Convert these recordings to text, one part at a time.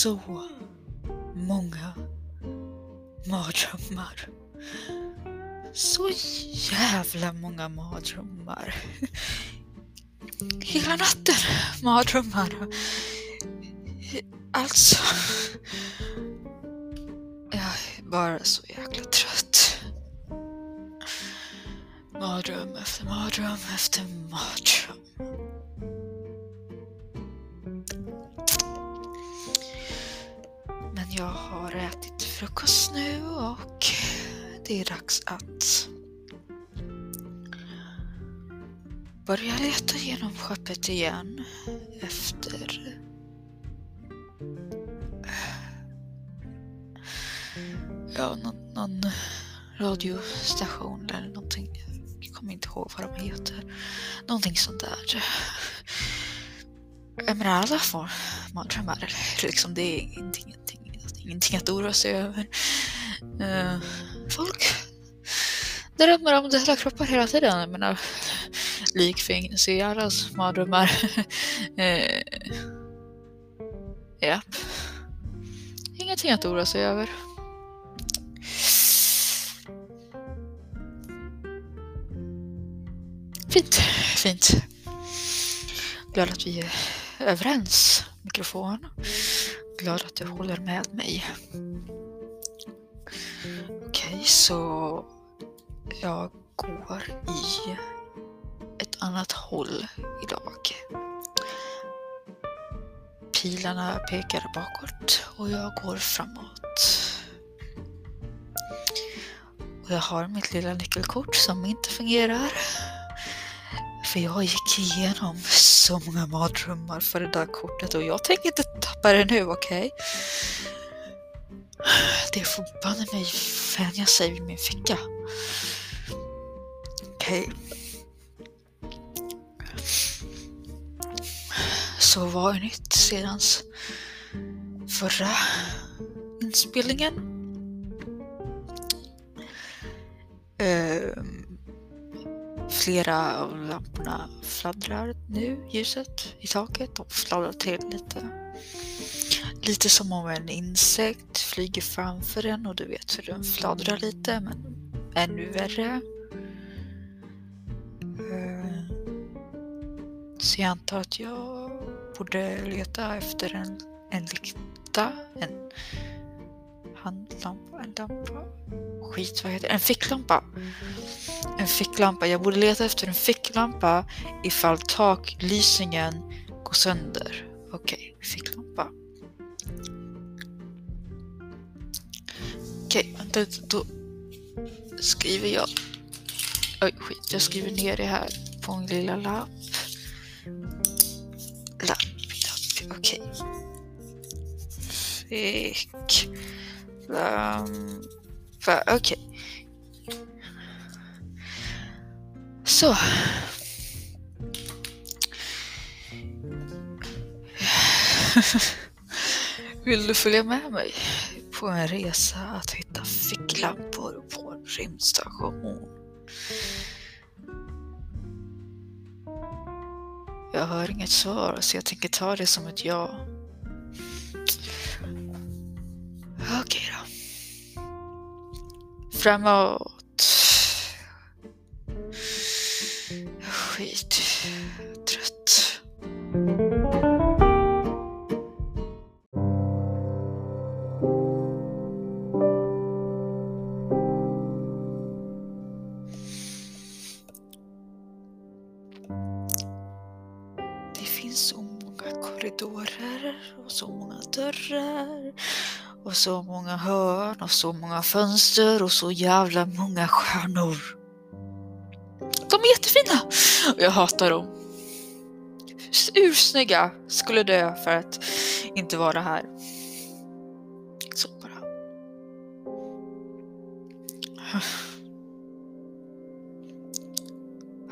så många mardrömmar. Så jävla många mardrömmar. Hela natten mardrömmar. Alltså. Jag är bara så jäkla trött. Mardröm efter mardröm efter mardröm. Jag har ätit frukost nu och det är dags att börja leta genom skeppet igen efter ja, någon, någon radiostation eller någonting. Jag kommer inte ihåg vad de heter. Någonting sånt där. Jag menar alla får mardrömmar. Liksom det är ingenting, ingenting, att oroa sig över. Uh, folk drömmer om döda kroppar hela tiden. Jag menar, lik finns i allas mardrömmar. uh, Japp. Ingenting att oroa sig över. Fint, fint. Glad att vi är överens, mikrofon. Glad att du håller med mig. Okej, okay, så jag går i ett annat håll idag. Pilarna pekar bakåt och jag går framåt. Och jag har mitt lilla nyckelkort som inte fungerar. För jag gick igenom så många mardrömmar för det där kortet och jag tänker inte tappa det nu, okej? Okay? Det får banne mig vänja sig vid min ficka. Okej. Okay. Så vad är nytt sedan förra inspelningen? Um. Flera av lamporna fladdrar nu, ljuset i taket. De fladdrar till lite. Lite som om en insekt flyger framför en och du vet hur den fladdrar lite, men ännu värre. Eh, så jag antar att jag borde leta efter en, en lykta, en handlampa, en lampa. Skit, vad heter det? En ficklampa. En ficklampa. Jag borde leta efter en ficklampa ifall taklysningen går sönder. Okej, okay, ficklampa. Okej, okay, vänta då skriver jag. Oj, skit. Jag skriver ner det här på en lilla lapp. Lapp, lapp. Okej. Okay. Fick. Um, Okej. Okay. Så. Vill du följa med mig på en resa att hitta ficklampor på en rymdstation? Jag hör inget svar så jag tänker ta det som ett ja. Framåt. Skit. Trött. Det finns så många korridorer och så många dörrar och så många hörn och så många fönster och så jävla många stjärnor. De är jättefina! Och jag hatar dem. Ursnygga. Skulle dö för att inte vara här. Så bara.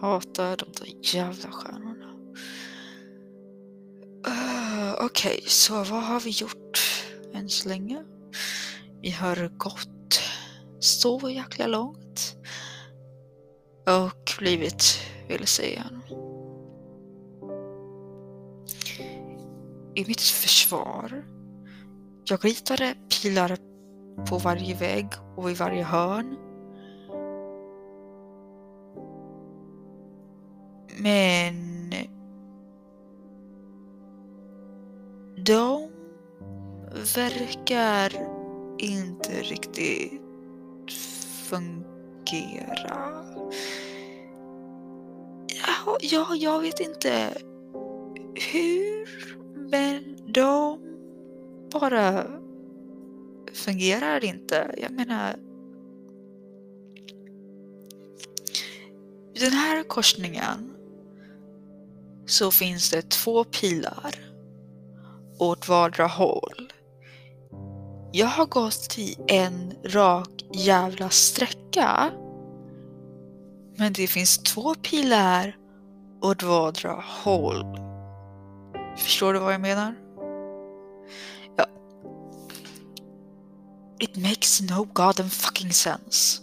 Hatar de där jävla stjärnorna. Uh, Okej, okay, så vad har vi gjort? Än så länge. Vi har gått så jäkla långt och blivit vilse igen. I mitt försvar, Jag ritade pilar på varje vägg och i varje hörn. Men de verkar inte riktigt fungera. Ja, ja, jag vet inte hur, men de bara fungerar inte. Jag menar, i den här korsningen så finns det två pilar åt vardera håll. Jag har gått i en rak jävla sträcka. Men det finns två pilar åt vardera håll. Förstår du vad jag menar? Ja. It makes no goddamn fucking sense.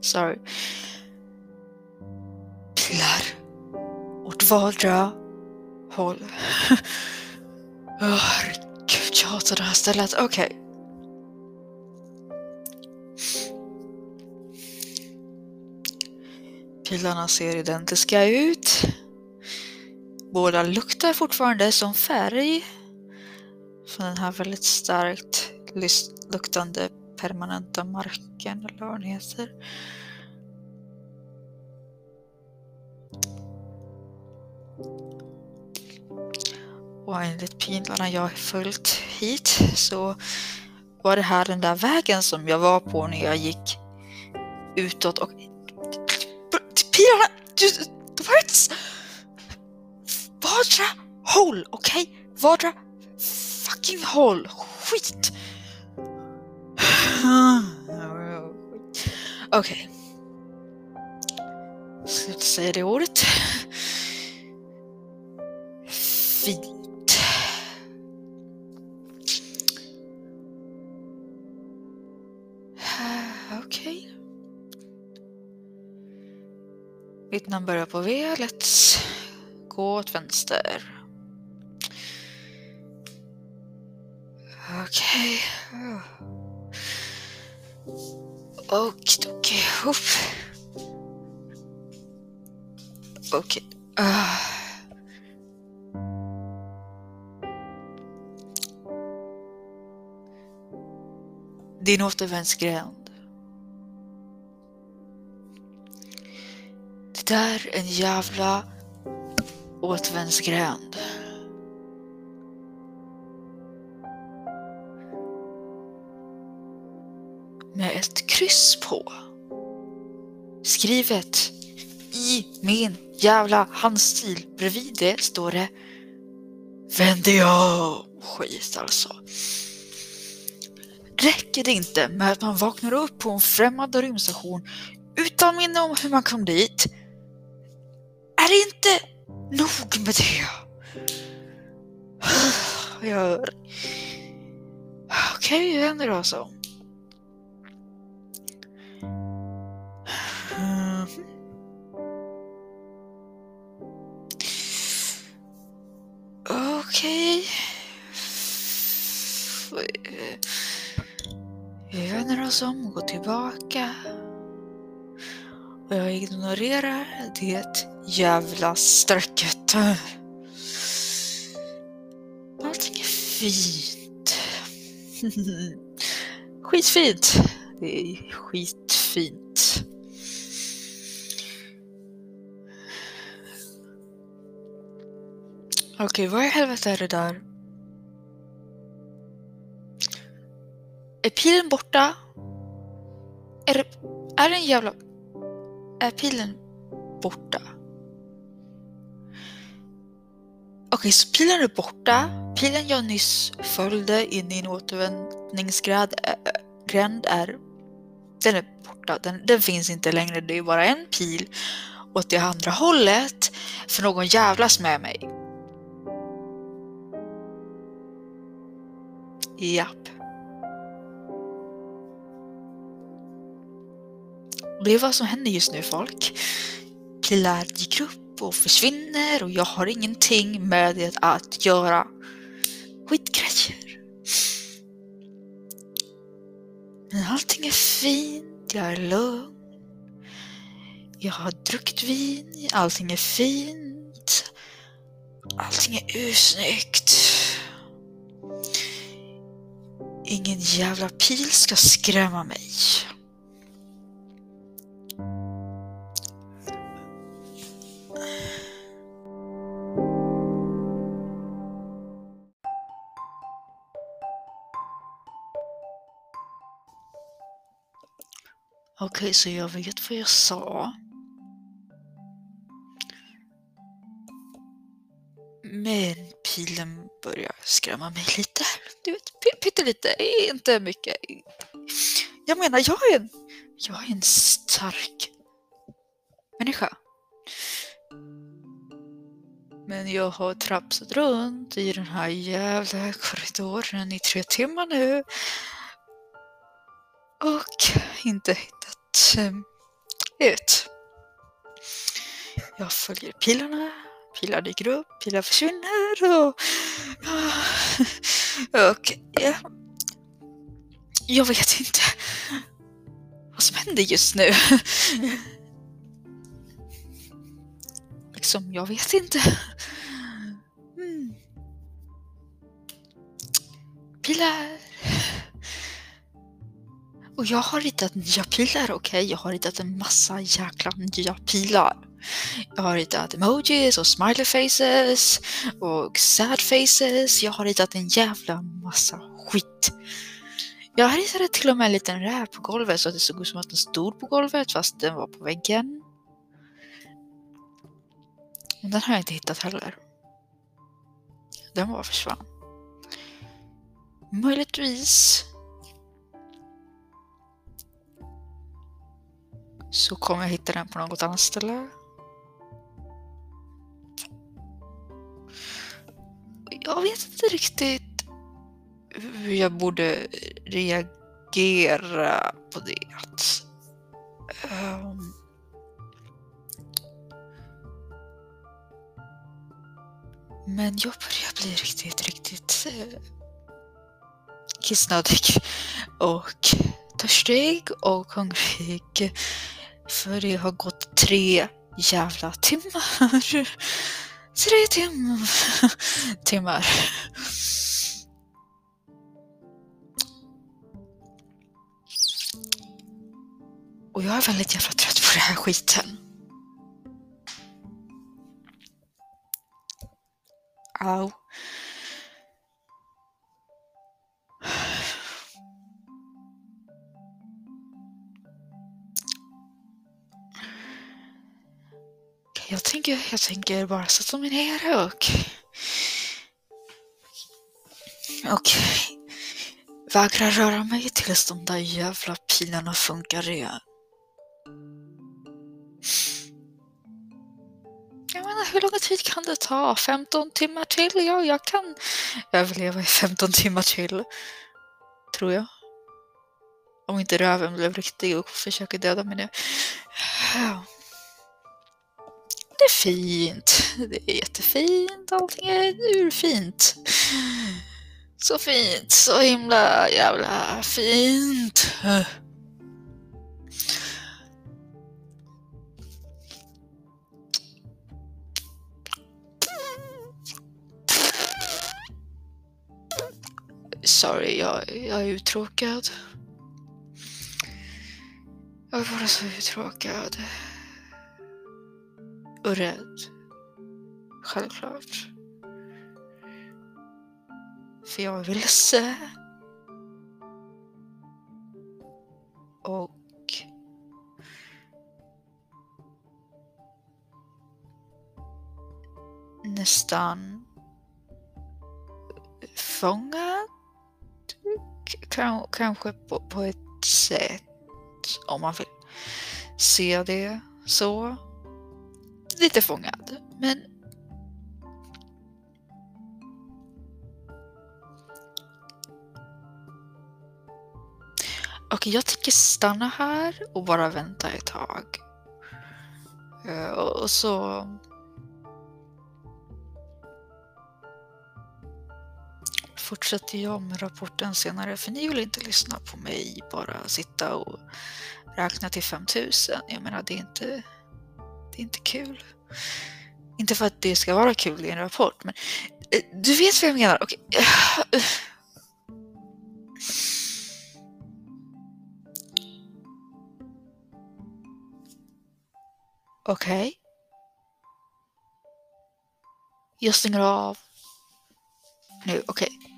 Sorry. Pilar åt vardera håll. oh, herregud, det här stället. Okej. Okay. Pilarna ser identiska ut. Båda luktar fortfarande som färg. Från den här väldigt starkt luktande permanenta marken eller vad den heter. Och enligt pindlarna jag följt hit så var det här den där vägen som jag var på när jag gick utåt och pilarna, du, words! Vardera håll, okej? Okay? Vardera fucking håll, skit! Okej. Okay. Sluta säga det ordet. Fint. Okej. Okay. Mitt namn börjar på V. Let's gå åt vänster. Okej. Okay. Okej, Okay. Okej. Uh. Din återvändsgränd. Där en jävla återvändsgränd. Med ett kryss på. Skrivet i min jävla handstil. Bredvid det står det Vänd dig om! Skit alltså. Räcker det inte med att man vaknar upp på en främmande rymdstation utan minne om hur man kom dit är inte nog med det? Jag... Okej, okay, hur händer det alltså? Okej. Okay. Vi vänder oss om och går tillbaka. Och jag ignorerar det jävla strecket. Allting är fint. Skitfint. Det är skitfint. Okej, okay, vad i helvete är det där? Är pilen borta? Är det, är det en jävla... Är pilen borta? Okej, så pilen är borta. Pilen jag nyss följde in i en återvändningsgränd är, den är borta. Den, den finns inte längre. Det är bara en pil åt det andra hållet för någon jävlas med mig. Japp. Det är vad som händer just nu folk. Killar gick upp och försvinner och jag har ingenting med det att göra. Skitgrejer. Men allting är fint, jag är lugn. Jag har druckit vin, allting är fint. Allting är ursnyggt. Ingen jävla pil ska skrämma mig. Okej, okay, så jag vet vad jag sa. Men pilen börjar skrämma mig lite. Du vet, pyttelite, inte mycket. Jag menar, jag är en, jag är en stark människa. Men jag har trapsat runt i den här jävla korridoren i tre timmar nu. Och inte hittat Ehm, ut. Jag följer pilarna, pilar dyker upp, pilar försvinner och... Ah, och ja, jag vet inte vad som händer just nu. Liksom, jag vet inte. Mm. Pilar. Och jag har ritat nya pilar, okej? Okay? Jag har ritat en massa jäkla nya pilar. Jag har ritat emojis och smiley faces och sad faces. Jag har ritat en jävla massa skit. Jag ritade till och med en liten räv på golvet så att det såg ut som att den stod på golvet fast den var på väggen. Men den har jag inte hittat heller. Den bara försvann. Möjligtvis så kommer jag hitta den på något annat ställe. Jag vet inte riktigt hur jag borde reagera på det. Um, men jag börjar bli riktigt, riktigt eh, kissnödig och törstig och hungrig. För det har gått tre jävla timmar. Tre tim timmar. Och jag är väldigt jävla trött på den här skiten. Au. Jag tänker, jag tänker bara sätta mig ner och... Och vägra röra mig tills de där jävla pilarna funkar igen. Jag menar, hur lång tid kan det ta? 15 timmar till? Ja, jag kan överleva i 15 timmar till. Tror jag. Om inte röven blev riktig och försöker döda mig nu jättefint. det är fint. Det är jättefint. Allting är urfint. Så fint. Så himla jävla fint. Sorry, jag, jag är uttråkad. Jag är bara så uttråkad och rädd. Självklart. För jag är vilse. Och nästan fångad. K kanske på, på ett sätt om man vill se det så lite fångad. Men Okej, jag tänker stanna här och bara vänta ett tag. Uh, och så... fortsätter jag med rapporten senare för ni vill inte lyssna på mig bara sitta och räkna till 5000. Jag menar det är inte, det är inte kul. Inte för att det ska vara kul i en rapport men eh, du vet vad jag menar. Okej. Okej. Okay. Jag stänger av nu. Okej. Okay.